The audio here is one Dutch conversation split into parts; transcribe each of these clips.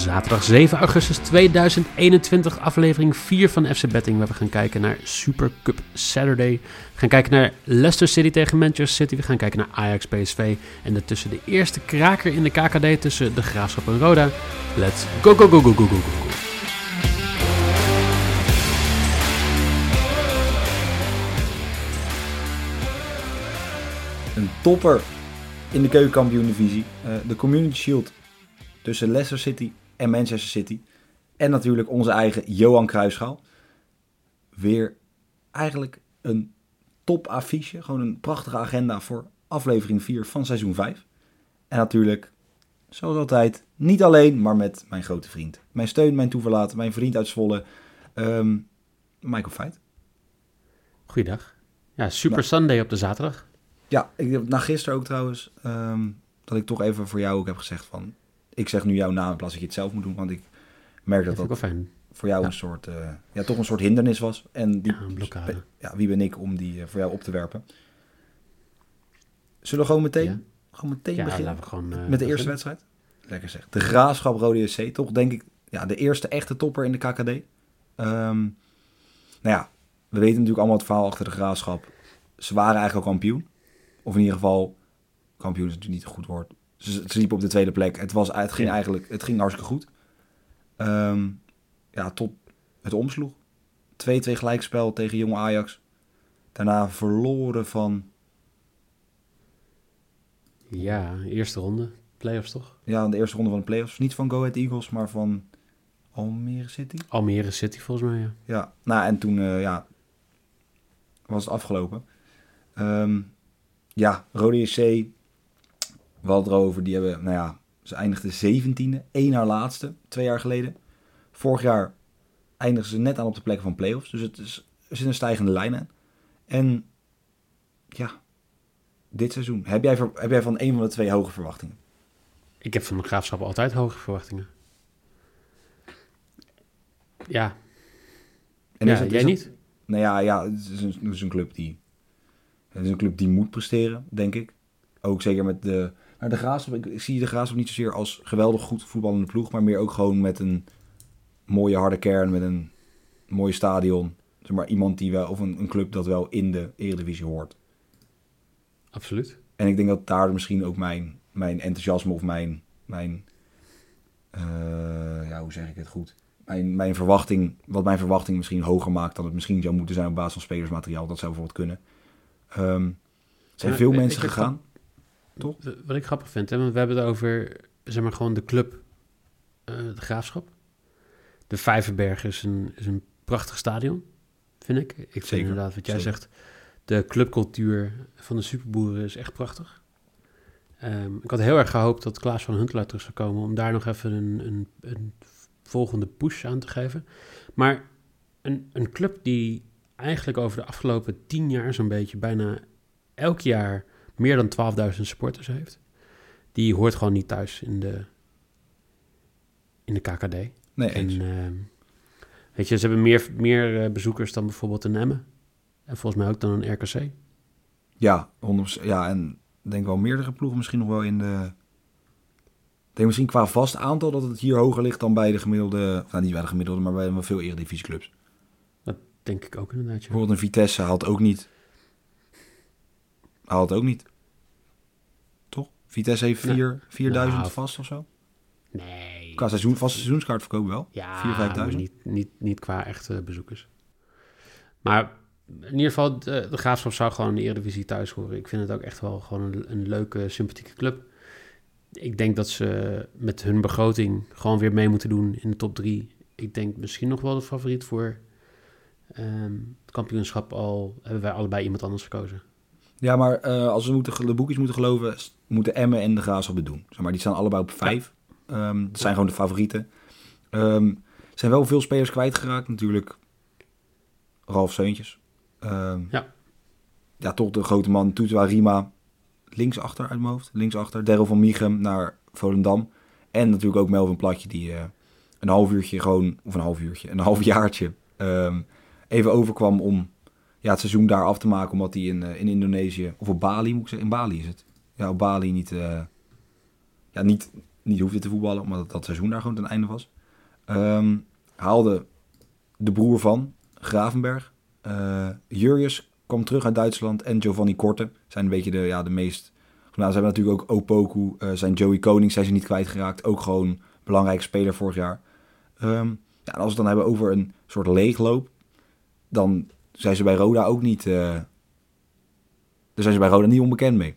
Zaterdag 7 augustus 2021, aflevering 4 van FC Betting, waar we gaan kijken naar Super Cup Saturday. We gaan kijken naar Leicester City tegen Manchester City. We gaan kijken naar Ajax PSV. En daartussen de eerste kraker in de KKD tussen de Graafschap en Roda. Let's go, go, go, go, go, go, go. Een topper in de keukenkampioen-divisie. Uh, de Community Shield tussen Leicester City en Manchester City. En natuurlijk onze eigen Johan Cruijffschaal. Weer eigenlijk een top affiche. Gewoon een prachtige agenda voor aflevering 4 van seizoen 5. En natuurlijk, zoals altijd, niet alleen, maar met mijn grote vriend. Mijn steun, mijn toeverlaten, mijn vriend uit Zwolle, um, Michael Feit. Goeiedag. Ja, Super Sunday op de zaterdag. Ja, ik, na gisteren ook trouwens, um, dat ik toch even voor jou ook heb gezegd van ik zeg nu jouw naam in plaats dat je het zelf moet doen. Want ik merk dat dat, voor jou een soort, uh, ja, toch een soort hindernis was. En die, ja, ja, wie ben ik om die uh, voor jou op te werpen? Zullen we gewoon meteen, gewoon meteen beginnen we gewoon, uh, met de eerste wedstrijd? Lekker zeg. De Graafschap Rode SC, toch denk ik ja, de eerste echte topper in de KKD. Um, nou ja, we weten natuurlijk allemaal het verhaal achter de Graafschap. Ze waren eigenlijk al kampioen. Of in ieder geval, kampioen is natuurlijk niet een goed woord. Ze, ze liepen op de tweede plek. Het, was, het ging eigenlijk het ging hartstikke goed. Um, ja, tot het omsloeg. 2-2 gelijkspel tegen jonge Ajax. Daarna verloren van... Ja, eerste ronde. Playoffs toch? Ja, de eerste ronde van de playoffs. Niet van Go Ahead Eagles, maar van Almere City. Almere City volgens mij, ja. Ja, nou en toen uh, ja, was het afgelopen. Um, ja, Rode SC we hadden erover, die hebben, nou ja, ze eindigden zeventiende, één haar laatste, twee jaar geleden. Vorig jaar eindigden ze net aan op de plek van playoffs, dus het is, er zit een stijgende lijn aan. En ja, dit seizoen, heb jij, heb jij van een van de twee hoge verwachtingen? Ik heb van de Graafschap altijd hoge verwachtingen. Ja. En ja, het, jij niet? Nou ja, ja het, is een, het is een club die... Het is een club die moet presteren, denk ik. Ook zeker met de maar de Graafschap, ik, zie de Graafschap niet zozeer als geweldig goed voetballende ploeg, maar meer ook gewoon met een mooie harde kern, met een mooi stadion. Zeg maar iemand die wel, of een, een club dat wel in de Eredivisie hoort. Absoluut. En ik denk dat daar misschien ook mijn, mijn enthousiasme of mijn, mijn uh, ja, hoe zeg ik het goed? Mijn, mijn verwachting, wat mijn verwachting misschien hoger maakt dan het misschien zou moeten zijn op basis van spelersmateriaal. Dat zou bijvoorbeeld kunnen. Um, er zijn veel mensen gegaan. Toch? Wat ik grappig vind, hè, want we hebben het over, zeg maar, gewoon de club, uh, de graafschap. De Vijverberg is een, is een prachtig stadion, vind ik. Ik vind Zeker. inderdaad, wat jij zegt, de clubcultuur van de superboeren is echt prachtig. Um, ik had heel erg gehoopt dat Klaas van Huntelaar terug zou komen om daar nog even een, een, een volgende push aan te geven. Maar een, een club die eigenlijk over de afgelopen tien jaar zo'n beetje bijna elk jaar meer dan 12.000 supporters heeft. Die hoort gewoon niet thuis in de, in de KKD. Nee. En, uh, weet je, ze hebben meer, meer uh, bezoekers dan bijvoorbeeld een Emmen. En volgens mij ook dan een RKC. Ja, 100%, ja en denk wel meerdere ploegen misschien nog wel in de... Ik denk misschien qua vast aantal dat het hier hoger ligt dan bij de gemiddelde... Nou, niet bij de gemiddelde, maar bij veel eredivisieclubs. Dat denk ik ook inderdaad, ja. Bijvoorbeeld een Vitesse haalt ook niet haalt ook niet. Vitesse heeft 4, 4000 nou, vast of zo? Nee. Qua seizoen, vast seizoenskaartverkoop wel? Ja, 4, 5000? Niet, niet, niet qua echte bezoekers. Maar in ieder geval, de, de Graafschap zou gewoon in de Eredivisie thuis horen. Ik vind het ook echt wel gewoon een, een leuke, sympathieke club. Ik denk dat ze met hun begroting gewoon weer mee moeten doen in de top 3. Ik denk misschien nog wel de favoriet voor um, het kampioenschap al hebben wij allebei iemand anders gekozen. Ja, maar uh, als we moeten, de boekjes moeten geloven, moeten Emmen en de Graafschap het doen. Zeg maar, die staan allebei op vijf. Ja. Um, dat zijn gewoon de favorieten. Um, er zijn wel veel spelers kwijtgeraakt. Natuurlijk Ralf Seuntjes. Um, ja. Ja, toch de grote man. Toetwa Rima linksachter uit mijn hoofd. Linksachter. Daryl van Michem naar Volendam. En natuurlijk ook Melvin Platje die uh, een half uurtje gewoon, of een half uurtje, een half jaartje even overkwam om ja, het seizoen daar af te maken. Omdat hij in, uh, in Indonesië, of op Bali moet ik zeggen, in Bali is het. Ja, op Bali niet, uh, ja, niet, niet hoefde te voetballen, omdat dat, dat seizoen daar gewoon ten einde was. Um, haalde de broer van Gravenberg. Uh, kwam terug uit Duitsland en Giovanni Korte zijn een beetje de, ja, de meest... Nou, ze hebben natuurlijk ook Opoku, zijn Joey Koning zijn ze niet kwijtgeraakt. Ook gewoon belangrijke speler vorig jaar. Um, ja, en als we het dan hebben over een soort leegloop, dan zijn ze bij Roda ook niet... Uh, daar zijn ze bij Roda niet onbekend mee.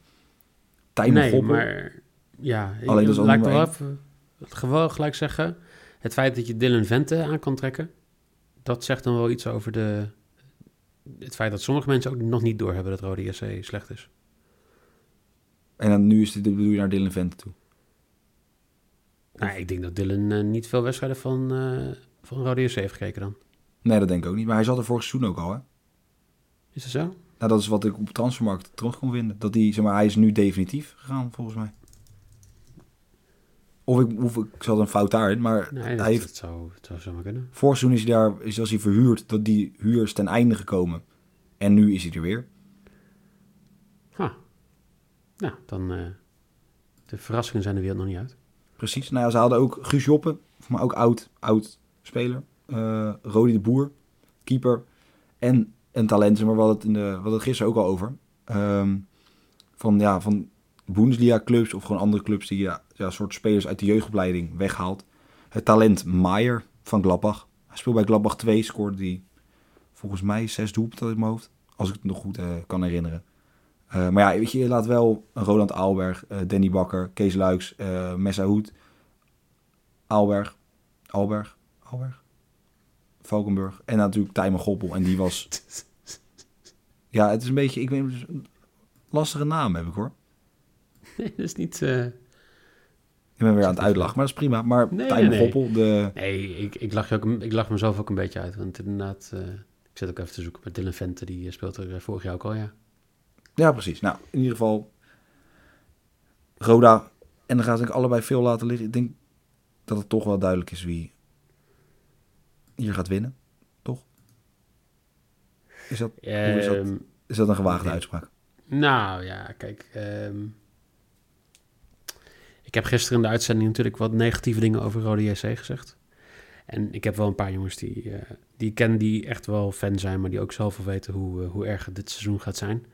Tijmen nee, maar ja, Alleen dat laat ik wel even het gewoon gelijk zeggen. Het feit dat je Dylan Vente aan kan trekken, dat zegt dan wel iets over de, het feit dat sommige mensen ook nog niet doorhebben dat Rode JC slecht is. En dan nu is dit, bedoel je naar Dylan Vente toe? Nou, ik denk dat Dylan uh, niet veel wedstrijden van, uh, van Rode JC heeft gekeken dan. Nee, dat denk ik ook niet. Maar hij zat er vorig seizoen ook al, hè? Is dat zo? Nou, dat is wat ik op transfermarkt terug kon vinden. Dat hij, zeg maar, hij is nu definitief gegaan, volgens mij. Of ik, of ik zat een fout daarin, maar Nee, hij dat, heeft... dat zou, dat zou zomaar kunnen. Vorig seizoen is hij daar, is als hij verhuurd, dat die huur is ten einde gekomen. En nu is hij er weer. Ha. Nou, dan... eh, de verrassingen zijn de wereld nog niet uit. Precies. Nou ja, ze hadden ook Guus Joppen, maar ook oud, oud speler. Eh Rodi de Boer, keeper. En een talent, maar hadden het, in de, hadden het gisteren ook al over. Ehm, van, ja, van Bundesliga-clubs of gewoon andere clubs die ja, ja, soort spelers uit de jeugdopleiding weghaalt. Het talent Maier van Gladbach. Hij speelt bij Gladbach 2, scoorde hij volgens mij zes doelpunten uit mijn hoofd. Als ik het nog goed eh, kan herinneren. Eh, maar ja, weet je, je laat wel Roland Aalberg, eh, Danny Bakker, Kees Luiks, uh, Messa Hoed, Aalberg, Aalberg, Aalberg, Valkenburg en natuurlijk Tijmen Goppel. En die was... ja, het is een beetje, ik weet lastige naam heb ik hoor. Nee, dat is niet... eh, Ik ben weer aan het uitlachen, maar dat is prima. Maar Nee, Tijmen nee, nee. Goppel, de... Nee, ik, ik, lach je ook, ik lach mezelf ook een beetje uit. Want inderdaad, eh, ik zit ook even te zoeken met Dylan Vente. Die eh, speelt er vorig jaar ook al, ja. Ja, precies. Nou, in ieder geval Roda. En dan gaat denk ik allebei veel laten liggen. Ik denk dat het toch wel duidelijk is wie hier gaat winnen. Toch? Is dat, hoe is dat? Ehm, Is dat een gewaagde nee. uitspraak? Nou ja, kijk. ehm, ik heb gisteren in de uitzending natuurlijk wat negatieve dingen over Rode JC gezegd. En ik heb wel een paar jongens die, eh, die ik ken die echt wel fan zijn, maar die ook zelf wel weten hoe, eh, hoe erg dit seizoen gaat zijn.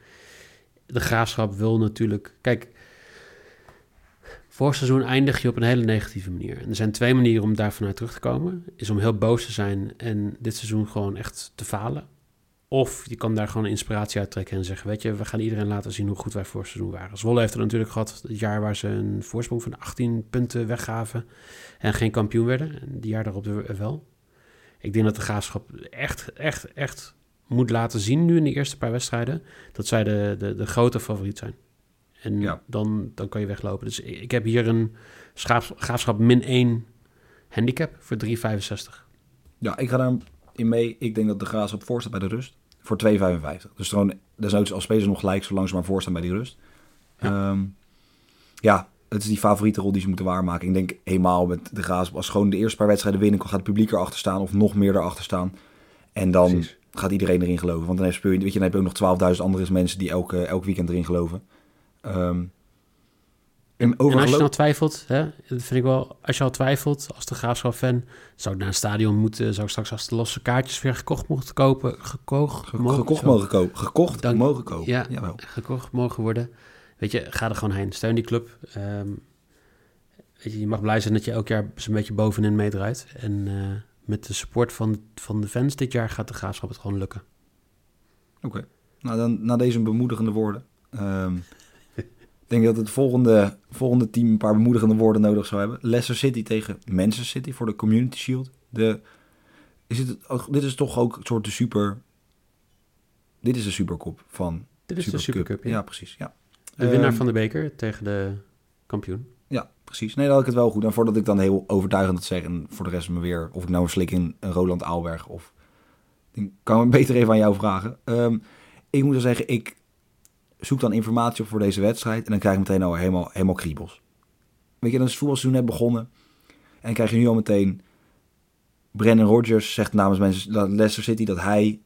De graafschap wil natuurlijk. Kijk, vorig seizoen eindig je op een hele negatieve manier. En er zijn twee manieren om daar vanuit terug te komen. Is om heel boos te zijn en dit seizoen gewoon echt te falen. Of je kan daar gewoon inspiratie uit trekken en zeggen: Weet je, we gaan iedereen laten zien hoe goed wij vorig seizoen waren. Zwolle heeft er natuurlijk gehad het jaar waar ze een voorsprong van 18 punten weggaven en geen kampioen werden. En die jaar daarop wel. Ik denk dat de graafschap echt, echt, echt moet laten zien nu in de eerste paar wedstrijden dat zij de, de, de grote favoriet zijn. En Ja. dan, dan kan je weglopen. Dus ik heb hier een graafschap min 1 handicap voor 3,65. Ja, ik ga daarin mee. Ik denk dat de Graafschap voor staat bij de rust. Voor 2,55. Dus gewoon, desnoods als spelers nog gelijk, zolang ze maar voor staan bij die rust. Ja. ja, het is die favoriete rol die ze moeten waarmaken. Ik denk helemaal met de Graafschap. Als gewoon de eerste paar wedstrijden winnen, gaat het publiek erachter staan. Of nog meer erachter staan. En dan Precies. gaat iedereen erin geloven. Want dan heb, je, weet je, dan heb je ook nog 12.000 andere mensen die elke, elk weekend erin geloven. Ehm en als je nou twiefelt, hè, dat vind ik wel, als je al twijfelt als de graafschap-fan, zou ik naar een stadion moeten, zou ik straks als de losse kaartjes weer gekocht mogen kopen, gekocht, Ge- gekocht mogen kopen. Gekocht mogen kopen. Ja, Jawel. gekocht mogen worden. Weet je, ga er gewoon heen. Steun die club. Ehm, weet je, je mag blij zijn dat je elk jaar zo'n beetje bovenin meedraait. En eh, met de support van, van de fans dit jaar gaat de graafschap het gewoon lukken. Oké. Nou, dan na deze bemoedigende woorden. ehm, denk dat het volgende, volgende team een paar bemoedigende woorden nodig zou hebben. Leicester City tegen Manchester City voor de Community Shield. De, is het, oh, dit is toch ook een soort de super... Dit is de superkop van Dit is de Supercup, ja. ja. precies. Ja. De winnaar Ehm, van de beker tegen de kampioen. Ja, precies. Nee, dan had ik het wel goed. En voordat ik dan heel overtuigend dat zeg en voor de rest me weer... of ik nou een slik in een Roland Aalberg of... Dan kan ik beter even aan jou vragen. Ehm, ik moet dan zeggen, ik zoek dan informatie op voor deze wedstrijd... en dan krijg ik meteen al helemaal, helemaal kriebels. Weet je, dan is het voetbalseizoen net begonnen... en dan krijg je nu al meteen... Brennan Rodgers zegt namens Leicester City dat hij...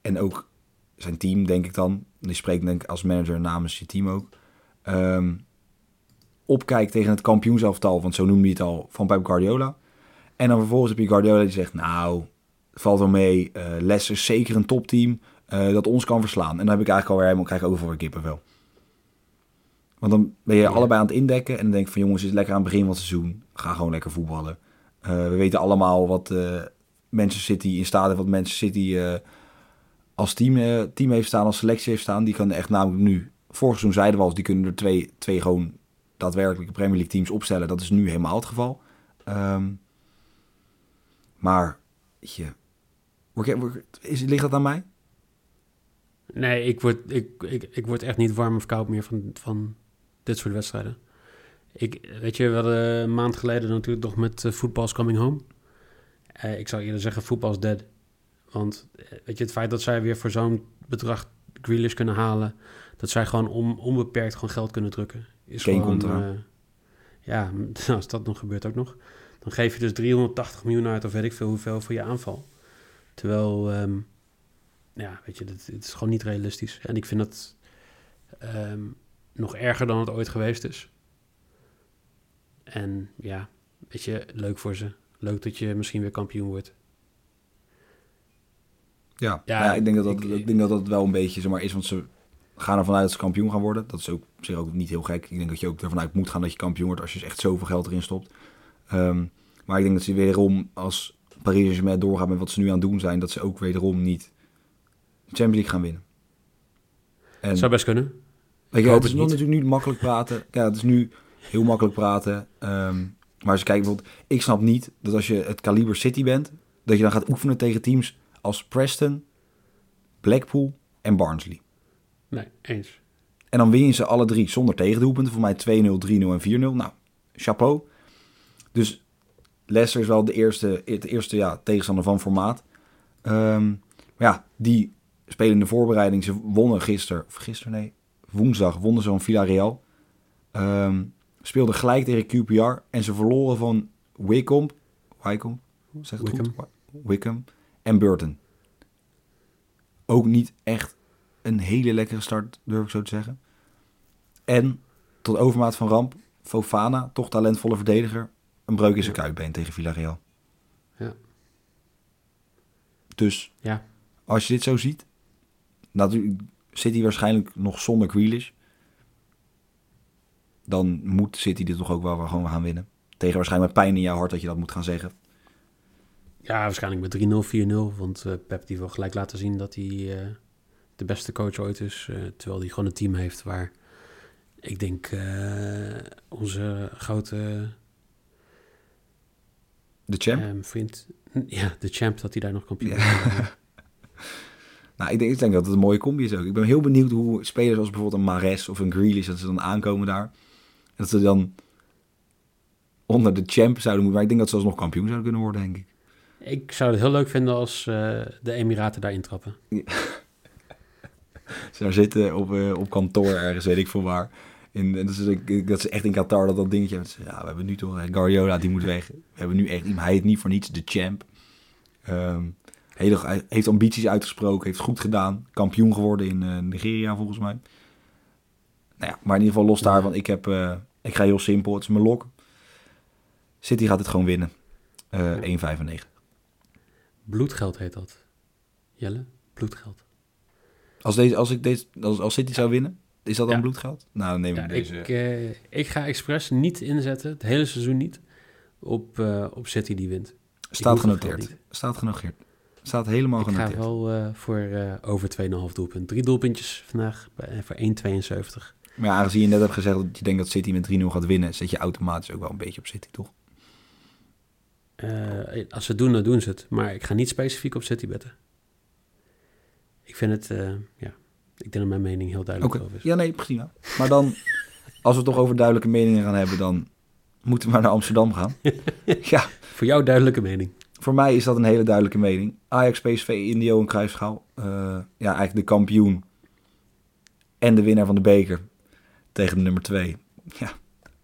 en ook zijn team, denk ik dan... die spreekt denk ik als manager namens je team ook... ehm, opkijkt tegen het kampioenselftal, want zo noemde hij het al, van Pep Guardiola. En dan vervolgens heb je Guardiola die zegt, nou, valt wel mee, eh Leicester is zeker een topteam eh, dat ons kan verslaan. En dan heb ik eigenlijk alweer helemaal, krijg ik overal weer kippenvel. Want dan ben je Ja. allebei aan het indekken en dan denk ik van jongens, het is lekker aan het begin van het seizoen. Ga gewoon lekker voetballen. Eh, we weten allemaal wat eh Manchester City in staat heeft, wat Manchester City als team, team heeft staan, als selectie heeft staan. Die kan echt namelijk nu, vorig seizoen zeiden we al, die kunnen er twee, twee gewoon daadwerkelijke Premier League teams opstellen. Dat is nu helemaal het geval. Ehm, maar, je, ligt dat aan mij? Nee, ik word, ik, ik, ik word echt niet warm of koud meer van, van dit soort wedstrijden. Ik, weet je, we hadden een maand geleden natuurlijk nog met uh, Football's Coming Home. Eh, ik zou eerder zeggen Football's Dead. Want eh, weet je, het feit dat zij weer voor zo'n bedrag Grealish kunnen halen... dat zij gewoon on, onbeperkt gewoon geld kunnen drukken... is Kane gewoon... eh, ja, als dat nog gebeurt ook nog... dan geef je dus 380 miljoen uit of weet ik veel hoeveel voor je aanval. Terwijl... ehm, ja, weet je, het, het is gewoon niet realistisch. En ik vind dat ehm, nog erger dan het ooit geweest is. En ja, weet je, leuk voor ze. Leuk dat je misschien weer kampioen wordt. Ja, Ja, ja, ik, denk dat dat, ik- ik denk dat dat wel een beetje zeg maar, is, want ze gaan ervan uit dat ze kampioen gaan worden. Dat is ook op zich ook niet heel gek. Ik denk dat je ook ervan uit moet gaan dat je kampioen wordt als je echt zoveel geld erin stopt. Ehm, maar ik denk dat ze wederom, als Paris Saint-Germain doorgaat met wat ze nu aan het doen zijn, dat ze ook wederom niet Champions League gaan winnen. En Zou best kunnen. Weet je, hoop het is het niet. natuurlijk nu makkelijk praten. Ja, het is nu heel makkelijk praten. Ehm, maar als je kijkt bijvoorbeeld, ik snap niet dat als je het kaliber City bent, dat je dan gaat oefenen tegen teams als Preston, Blackpool en Barnsley. Nee, eens. En dan win je ze alle drie zonder tegendoelpunten. Voor mij 2-0, 3-0 en 4-0. Nou, chapeau. Dus Leicester is wel de eerste, het eerste ja, tegenstander van formaat. Ehm, maar ja, die spelen in de voorbereiding. Ze wonnen gisteren, of gisteren nee, woensdag wonnen ze van Villarreal. Ehm speelden gelijk tegen QPR. En ze verloren van Wycombe. Wycombe? Zeg het Wycombe. goed? En Burton. Ook niet echt een hele lekkere start, durf ik zo te zeggen. En tot overmaat van ramp, Fofana, toch talentvolle verdediger, een breuk in zijn kuitbeen tegen Villarreal. Ja. Dus Ja. als je dit zo ziet, natuurlijk City waarschijnlijk nog zonder Grealish, dan moet City dit toch ook wel gewoon gaan winnen. Tegen waarschijnlijk met pijn in jouw hart dat je dat moet gaan zeggen. Ja, waarschijnlijk met 3-0, 4-0. Want eh, Pep die wil gelijk laten zien dat hij eh, de beste coach ooit is. eh, terwijl hij gewoon een team heeft waar ik denk onze grote De champ. vriend, ja, de champ, dat hij daar nog kampioen Ja. Nou, ik denk, ik denk dat het een mooie combi is ook. Ik ben heel benieuwd hoe spelers als bijvoorbeeld een Mares of een Grealish, dat ze dan aankomen daar. En dat ze dan onder de champ zouden moeten. Maar ik denk dat ze alsnog kampioen zouden kunnen worden, denk ik. Ik zou het heel leuk vinden als eh, de Emiraten daar intrappen. Ze daar zitten op, eh, op kantoor ergens, weet ik veel waar. In, en dat, is, dat ze echt in Qatar dat dat dingetje hebben. Ze Ja, we hebben nu toch, eh, Guardiola, die moet weg. We hebben nu echt, hij heet niet voor niets de champ. Ehm, hele, heeft ambities uitgesproken, heeft goed gedaan. Kampioen geworden in eh, Nigeria volgens mij. Nou ja, maar in ieder geval los daarvan. Ik, heb, eh, ik ga heel simpel, het is mijn lok. City gaat het gewoon winnen. Eh 1,95. Bloedgeld heet dat. Jelle? Bloedgeld. Als, deze, als, ik deze, als, als City zou winnen, is dat dan Ja. bloedgeld? Nou, dan neem ik Ja, deze. ik, ik ga expres niet inzetten, het hele seizoen niet, op, op City die wint. Staat genoteerd. Staat genoteerd. Staat helemaal ik ga genoteerd. wel eh, voor eh, over 2,5 doelpunt. Drie doelpuntjes vandaag bij, eh, voor 1,72. Maar ja, aangezien je net hebt gezegd dat je denkt dat City met 3-0 gaat winnen, zet je automatisch ook wel een beetje op City, toch? Eh, als ze het doen, dan doen ze het. Maar ik ga niet specifiek op City betten. Ik vind het, eh, ja, Ik denk dat mijn mening heel duidelijk over is. ja, nee, prima. Maar dan, als we het toch over duidelijke meningen gaan hebben, dan moeten we maar naar Amsterdam gaan. ja, Voor jou duidelijke mening. Voor mij is dat een hele duidelijke mening. Ajax, PSV, Indio en Kruisschaal. Eh, ja, eigenlijk de kampioen en de winnaar van de beker tegen de nummer twee. Ja,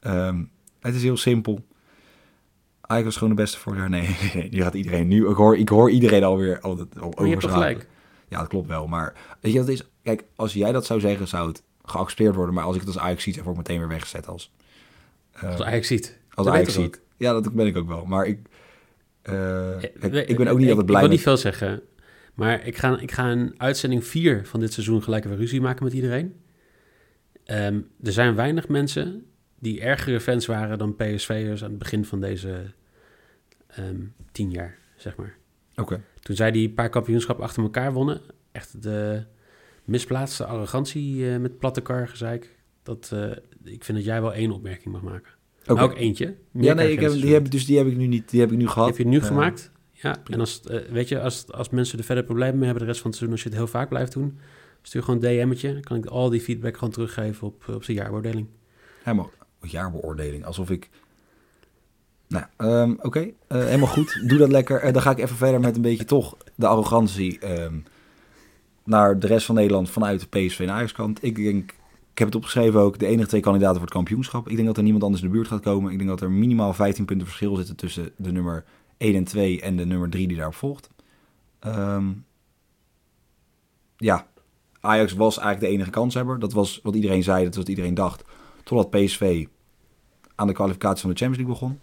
ehm, het is heel simpel. Ajax was gewoon de beste vorig jaar. Nee, nee, nu gaat iedereen nu. Ik hoor, ik hoor iedereen alweer oh, dat, Maar je hebt gelijk. Ja, dat klopt wel. Maar weet je, dat is. Kijk, als jij dat zou zeggen, zou het geaccepteerd worden. Maar als ik het als Ajax ziet, word ik meteen weer weggezet als. eh, Als Ajax ziet. als Ajax ziet. Ja, dat ben ik ook wel. Maar ik. Eh, We- ik ben ook niet ik- altijd blij Ik wil met. niet veel zeggen. Maar ik ga, ik ga een uitzending 4 van dit seizoen gelijk weer ruzie maken met iedereen. Ehm, er zijn weinig mensen die ergere fans waren dan PSV'ers aan het begin van deze ehm, tien jaar, zeg maar. Oké. Toen zij die paar kampioenschappen achter elkaar wonnen, echt de misplaatste arrogantie eh, met platte kar gezeik. Dat, eh, ik vind dat jij wel één opmerking mag maken. Maar ook eentje. Meer Ja, nee, ik heb, die heb, dus die heb ik nu niet. Die heb ik nu gehad. Heb je nu Eh, gemaakt? Ja, en als, eh, weet je, als, als mensen er verder problemen mee hebben de rest van het seizoen, als je het heel vaak blijft doen, stuur gewoon een DM'tje. Dan kan ik al die feedback gewoon teruggeven op, op zijn jaarbeoordeling. Helemaal. Jaarbeoordeling. Alsof ik. Nou, ehm, oké. eh, helemaal goed. Doe dat lekker. Eh, dan ga ik even verder met een beetje toch de arrogantie ehm, naar de rest van Nederland vanuit de PSV en Ajax kant. Ik denk, ik heb het opgeschreven ook, de enige twee kandidaten voor het kampioenschap. Ik denk dat er niemand anders in de buurt gaat komen. Ik denk dat er minimaal 15 punten verschil zitten tussen de nummer 1 en 2 en de nummer 3 die daarop volgt. Ehm, ja, Ajax was eigenlijk de enige kanshebber. Dat was wat iedereen zei, dat wat iedereen dacht. Totdat PSV aan de kwalificatie van de Champions League begon.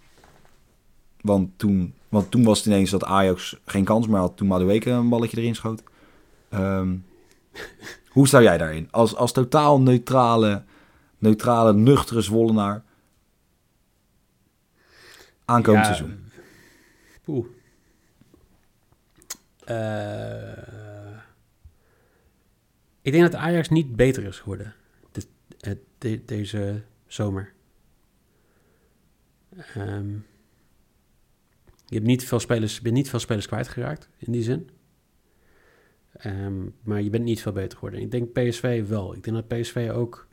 Want toen, want toen was het ineens dat Ajax geen kans meer had toen Madueke een balletje erin schoot. Ehm, hoe sta jij daarin? Als, als totaal neutrale, neutrale, nuchtere Zwollenaar. Aankomend Ja, seizoen. Poeh. Eh, ik denk dat Ajax niet beter is geworden eh, de- deze zomer. Ehm, je hebt niet veel spelers, je bent niet veel spelers kwijtgeraakt in die zin. Ehm, maar je bent niet veel beter geworden. Ik denk PSV wel. Ik denk dat PSV ook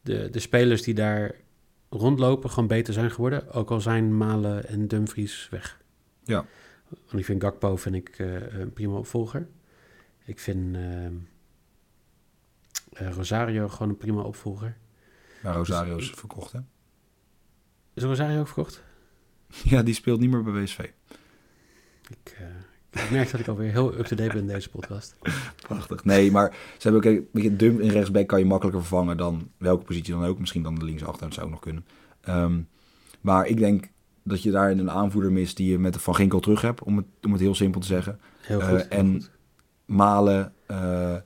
de, de spelers die daar rondlopen gewoon beter zijn geworden. Ook al zijn Malen en Dumfries weg. Ja. Want ik vind Gakpo vind ik, eh, een prima opvolger. Ik vind ehm, eh, Rosario gewoon een prima opvolger. Maar Rosario is verkocht, hè? Is Rosario ook verkocht? Ja, die speelt niet meer bij PSV. Ik, eh, ik merk dat ik alweer heel up-to-date ben in deze podcast. Prachtig. Nee, maar ze hebben ook een beetje dump in rechtsback kan je makkelijker vervangen dan welke positie dan ook. Misschien dan de linksachter, dat zou ook nog kunnen. Ehm, maar ik denk dat je daar een aanvoerder mist die je met de Van Ginkel terug hebt, om het, om het heel simpel te zeggen. Heel Eh, goed. heel en goed. Malen eh,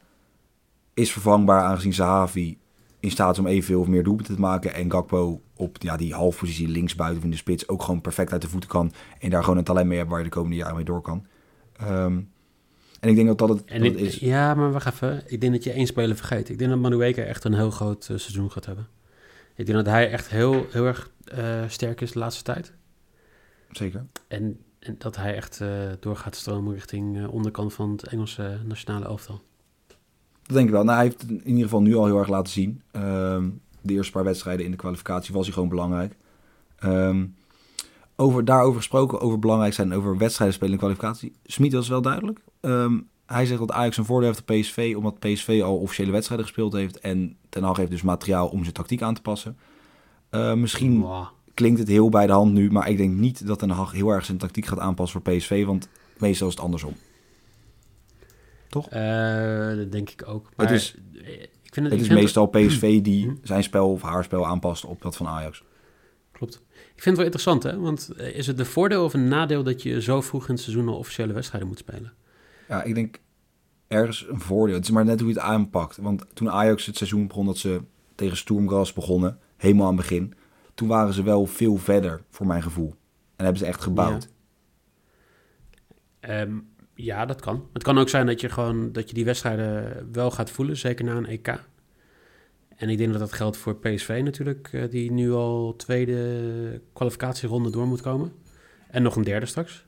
is vervangbaar aangezien Sahavi in staat is om evenveel of meer doelpunten te maken. En Gakpo op ja, die halfpositie linksbuiten of in de spits ook gewoon perfect uit de voeten kan. En daar gewoon een talent mee hebt waar je de komende jaren mee door kan. Ehm, en ik denk dat dat het, dat ik- het is. Ja, maar wacht even. Ik denk dat je één speler vergeet. Ik denk dat Manueke echt een heel groot eh, seizoen gaat hebben. Ik denk dat hij echt heel, heel erg eh, sterk is de laatste tijd. Zeker. En, en dat hij echt eh, door gaat stromen richting onderkant van het Engelse nationale elftal. Dat denk ik wel. Nou, hij heeft het in ieder geval nu al heel erg laten zien. Ehm, de eerste paar wedstrijden in de kwalificatie was hij gewoon belangrijk. Ehm, over, daarover gesproken, over belangrijk zijn, over wedstrijden spelen de kwalificatie. Smit was wel duidelijk. Ehm, hij zegt dat Ajax een voordeel heeft op PSV, omdat PSV al officiële wedstrijden gespeeld heeft. En Ten Hag heeft dus materiaal om zijn tactiek aan te passen. Eh, misschien Wow. klinkt het heel bij de hand nu, maar ik denk niet dat Ten Hag heel erg zijn tactiek gaat aanpassen voor PSV, want meestal is het andersom. Eh, dat denk ik ook. Maar is- eh, ik vind het, Het is meestal PSV Mhm. die zijn spel of haar spel aanpast op dat van Ajax. Klopt. Ik vind het wel interessant, hè? Want eh, is het een voordeel of een nadeel dat je zo vroeg in het seizoen al officiële wedstrijden moet spelen? Ja, ik denk ergens een voordeel. Het is maar net hoe je het aanpakt. Want toen Ajax het seizoen begon dat ze tegen Sturmgras begonnen, helemaal aan het begin, toen waren ze wel veel verder voor mijn gevoel. En hebben ze echt gebouwd. Ehm, ja, dat kan. Het kan ook zijn dat je gewoon dat je die wedstrijden wel gaat voelen, zeker na een EK. En ik denk dat dat geldt voor PSV natuurlijk, eh, die nu al tweede kwalificatieronde door moet komen. En nog een derde straks.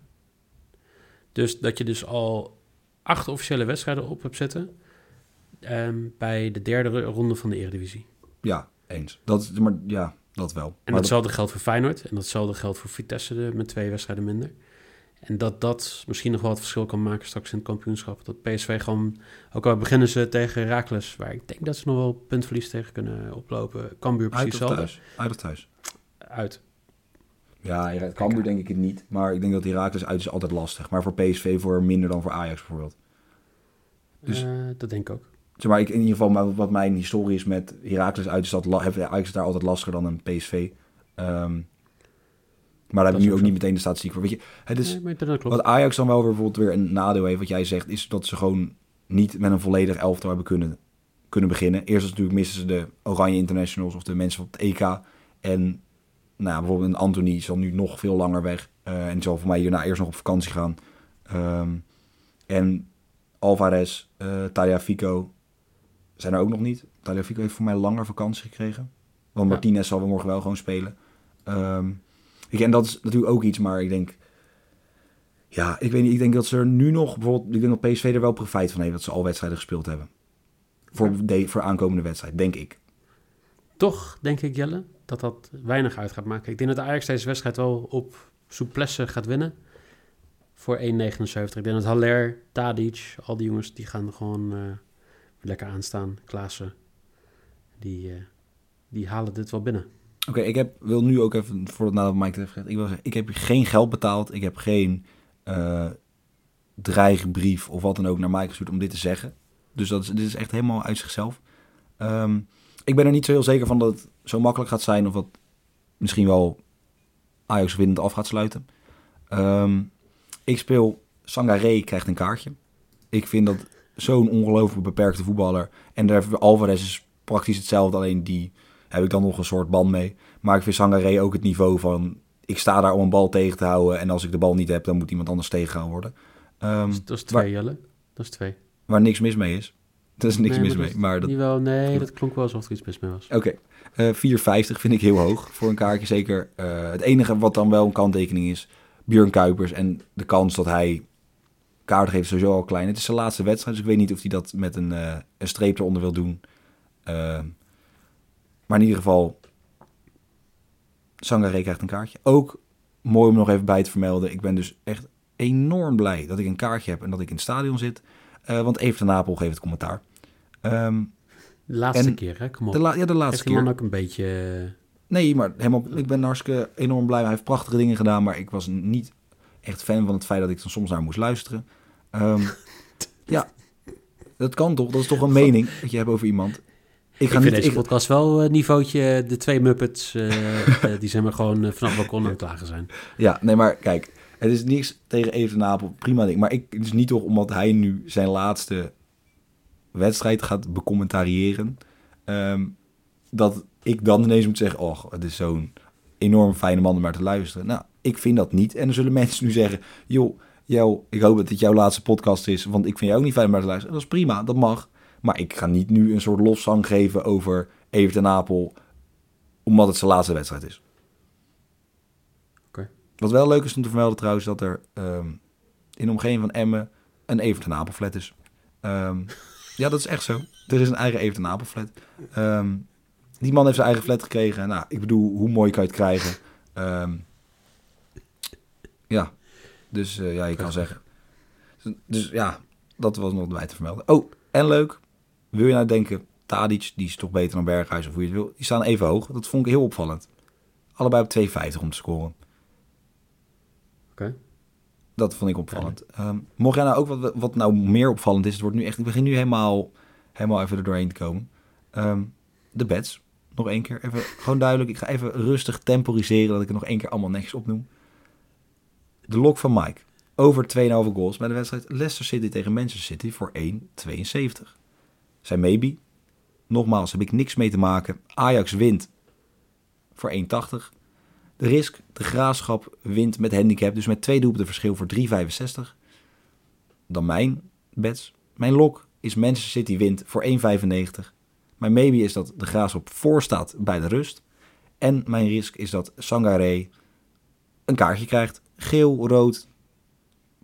Dus dat je dus al acht officiële wedstrijden op hebt zitten. ehm, bij de derde ronde van de Eredivisie. Ja, eens. Dat, maar, ja, dat wel. En Maar datzelfde geldt voor Feyenoord. En datzelfde geldt voor Vitesse met twee wedstrijden minder. En dat dat misschien nog wel het verschil kan maken straks in het kampioenschap. Dat PSV gewoon, ook al beginnen ze tegen Herakles, waar ik denk dat ze nog wel puntverlies tegen kunnen oplopen. Cambuur Uit precies hetzelfde. thuis? Uit of thuis? Uit. Ja, Cambuur denk ik het niet. Maar ik denk dat Heracles uit is altijd lastig. Maar voor PSV voor minder dan voor Ajax bijvoorbeeld. Dus- Eh, dat denk ik ook. Zeg maar, ik, in ieder geval maar wat mijn historie is met Heracles uit is dat heeft Ajax daar altijd lastiger dan een PSV. Ehm, maar daar heb ik nu ook zo. niet meteen de statistiek voor. Weet je, het is, Nee, dat wat Ajax dan wel weer bijvoorbeeld weer een nadeel heeft, wat jij zegt, is dat ze gewoon niet met een volledig elftal hebben kunnen, kunnen beginnen. Eerst natuurlijk missen ze de Oranje Internationals of de mensen op het EK. En nou, ja, bijvoorbeeld een Anthony zal nu nog veel langer weg. eh, en zal voor mij hierna eerst nog op vakantie gaan. Ehm, en Alvarez, eh Tagliafico zijn er ook nog niet. Tagliafico heeft voor mij langer vakantie gekregen. Want Ja. Martinez zal morgen wel gewoon spelen. En dat is natuurlijk ook iets, maar ik denk... Ja, ik weet niet. Ik denk dat ze er nu nog... Bijvoorbeeld, ik denk dat PSV er wel profijt van heeft... dat ze al wedstrijden gespeeld hebben. Voor, de, voor aankomende wedstrijd, denk ik. Toch denk ik, Jelle, dat dat weinig uit gaat maken. Ik denk dat Ajax deze wedstrijd wel op souplesse gaat winnen. Voor 1,79. Ik denk dat Haller, Tadic, al die jongens, die gaan gewoon eh, lekker aanstaan. Klaassen, die, eh, die halen dit wel binnen. Oké, ik heb, wil nu ook even, voordat nadat Mike het heeft gezegd... Ik wil zeggen, ik heb geen geld betaald. Ik heb geen eh dreigbrief of wat dan ook naar Mike gestuurd om dit te zeggen. Dus dat is, dit is echt helemaal uit zichzelf. Ehm, ik ben er niet zo heel zeker van dat het zo makkelijk gaat zijn... of dat misschien wel Ajax winnend af gaat sluiten. Ehm, ik speel Sangaré krijgt een kaartje. Ik vind dat zo'n ongelooflijk beperkte voetballer. En daar Alvarez is praktisch hetzelfde, alleen die heb ik dan nog een soort band mee. Maar ik vind Sangaré ook het niveau van... ik sta daar om een bal tegen te houden... en als ik de bal niet heb, dan moet iemand anders tegengehouden worden. Ehm, Dus dat is twee, waar, Jelle. Dat is twee. waar niks mis mee is. Er is niks Nee, mis mee, maar dat... Nee, dat klonk wel alsof er iets mis mee was. Oké, Eh 4,50 vind ik heel hoog voor een kaartje. Zeker eh, het enige wat dan wel een kanttekening is... Björn Kuipers en de kans dat hij kaart geeft sowieso al klein. Het is zijn laatste wedstrijd, dus ik weet niet of hij dat met een, eh, een streep eronder wil doen. Maar in ieder geval, Sangaré krijgt een kaartje. Ook mooi om nog even bij te vermelden. Ik ben dus echt enorm blij dat ik een kaartje heb en dat ik in het stadion zit. Eh, want Even de Napel geeft het commentaar. Ehm, De laatste En keer, hè? Kom op. de, la- ja, de laatste keer. ook een beetje... eh, Nee, maar helemaal, ik ben hartstikke enorm blij. Hij heeft prachtige dingen gedaan, maar ik was niet echt fan van het feit dat ik dan soms naar moest luisteren. Ehm, ja, dat kan toch? Dat is toch een mening dat je hebt over iemand. Ik Ik, ga vind niet... deze Ik, podcast wel eh, niveautje, de twee Muppets, eh, eh, die zijn maar gewoon eh, vanaf het balkon aan het klagen zijn. ja, nee, maar kijk. Het is niks tegen Even Napel. Prima ding. Maar ik, het is niet toch omdat hij nu zijn laatste wedstrijd gaat becommentariëren... ehm, dat ik dan ineens moet zeggen... Oh, het is zo'n enorm fijne man om naar te luisteren. Nou, ik vind dat niet. En dan zullen mensen nu zeggen... joh, jou, ik hoop dat dit jouw laatste podcast is... want ik vind jou ook niet fijn om naar te luisteren. Dat is prima, dat mag. Maar ik ga niet nu een soort lofzang geven over Evert en Apel... omdat het zijn laatste wedstrijd is. Oké. Wat wel leuk is om te vermelden trouwens... dat er ehm, in de omgeving van Emmen een Evert en Apel flat is. Ehm, ja, dat is echt zo. Er is een eigen Evert en Apel flat. Ehm, die man heeft zijn eigen flat gekregen. Nou, ik bedoel, hoe mooi kan je het krijgen? Ja, dus eh, ja, je kan zeggen. Dus ja, dat was nog bij te vermelden. Oh, en leuk. Wil je nou denken, Tadic, die is toch beter dan Berghuis of hoe je het wil. Die staan even hoog. Dat vond ik heel opvallend. Allebei op 2,50 om te scoren. Oké. Dat vond ik opvallend. Ehm, mocht jij nou ook wat, wat nou meer opvallend is, het wordt nu echt, ik begin nu helemaal, helemaal even er doorheen te komen. Ehm, de bets, nog één keer. Even, gewoon duidelijk, ik ga even rustig temporiseren dat ik het nog één keer allemaal netjes opnoem. De lok van Mike. Over 2,5 goals bij de wedstrijd Leicester City tegen Manchester City voor 1,72. Zijn maybe. Nogmaals, heb ik niks mee te maken. Ajax wint voor 1,80. De risk, de graafschap wint met handicap, dus met twee doelpunten verschil voor 3,65. Dan mijn bets. Mijn lok is Manchester City wint voor 1,95. Mijn maybe is dat de graafschap voor staat bij de rust. En mijn risk is dat Sangaré een kaartje krijgt. Geel, rood,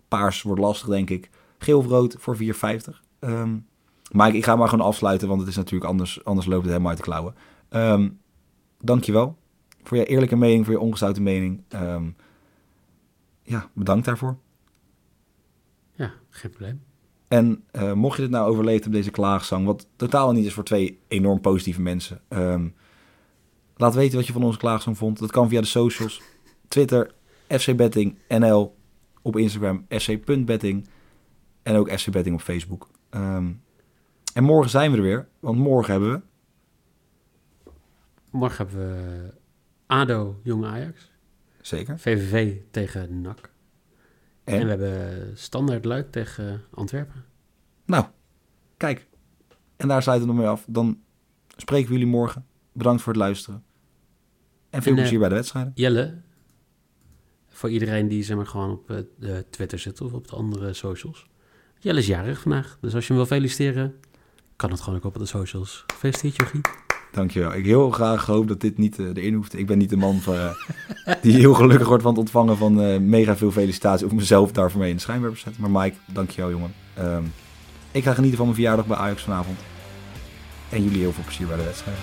paars wordt lastig denk ik. Geel of rood voor 4,50. Ehm, Maar ik ga maar gewoon afsluiten, want het is natuurlijk anders, anders loopt het helemaal uit de klauwen. Um, dankjewel voor je eerlijke mening, voor je ongezouten mening. Um, ja, bedankt daarvoor. Ja, geen probleem. En uh, mocht je dit nou overleefd op deze klaagzang, wat totaal niet is voor twee enorm positieve mensen. Um, laat weten wat je van onze klaagzang vond. Dat kan via de socials. Twitter, fcbettingnl. Op Instagram, fc.betting. En ook fcbetting op Facebook. Um, en morgen zijn we er weer, want morgen hebben we... Morgen hebben we ADO, Jong Ajax. Zeker. VVV tegen NAC. En, we hebben Standaard Luik tegen Antwerpen. Nou, kijk. En daar sluiten we nog mee af. Dan spreken we jullie morgen. Bedankt voor het luisteren. En veel plezier uh, bij de wedstrijden. Jelle, voor iedereen die zeg maar, gewoon op uh, de Twitter zit of op de andere socials. Jelle is jarig vandaag. Dus als je hem wil feliciteren, kan het gewoon ook op de socials. Gefeliciteerd, Jochie. Dankjewel. Ik heel graag hoop dat dit niet uh, erin hoeft. Ik ben niet de man van, uh, die heel gelukkig wordt van het ontvangen van uh, mega veel felicitaties. Of mezelf daarvoor mee in de schijnwerper zetten. Maar Mike, dankjewel jongen. Um, ik ga genieten van mijn verjaardag bij Ajax vanavond. En jullie heel veel plezier bij de wedstrijd.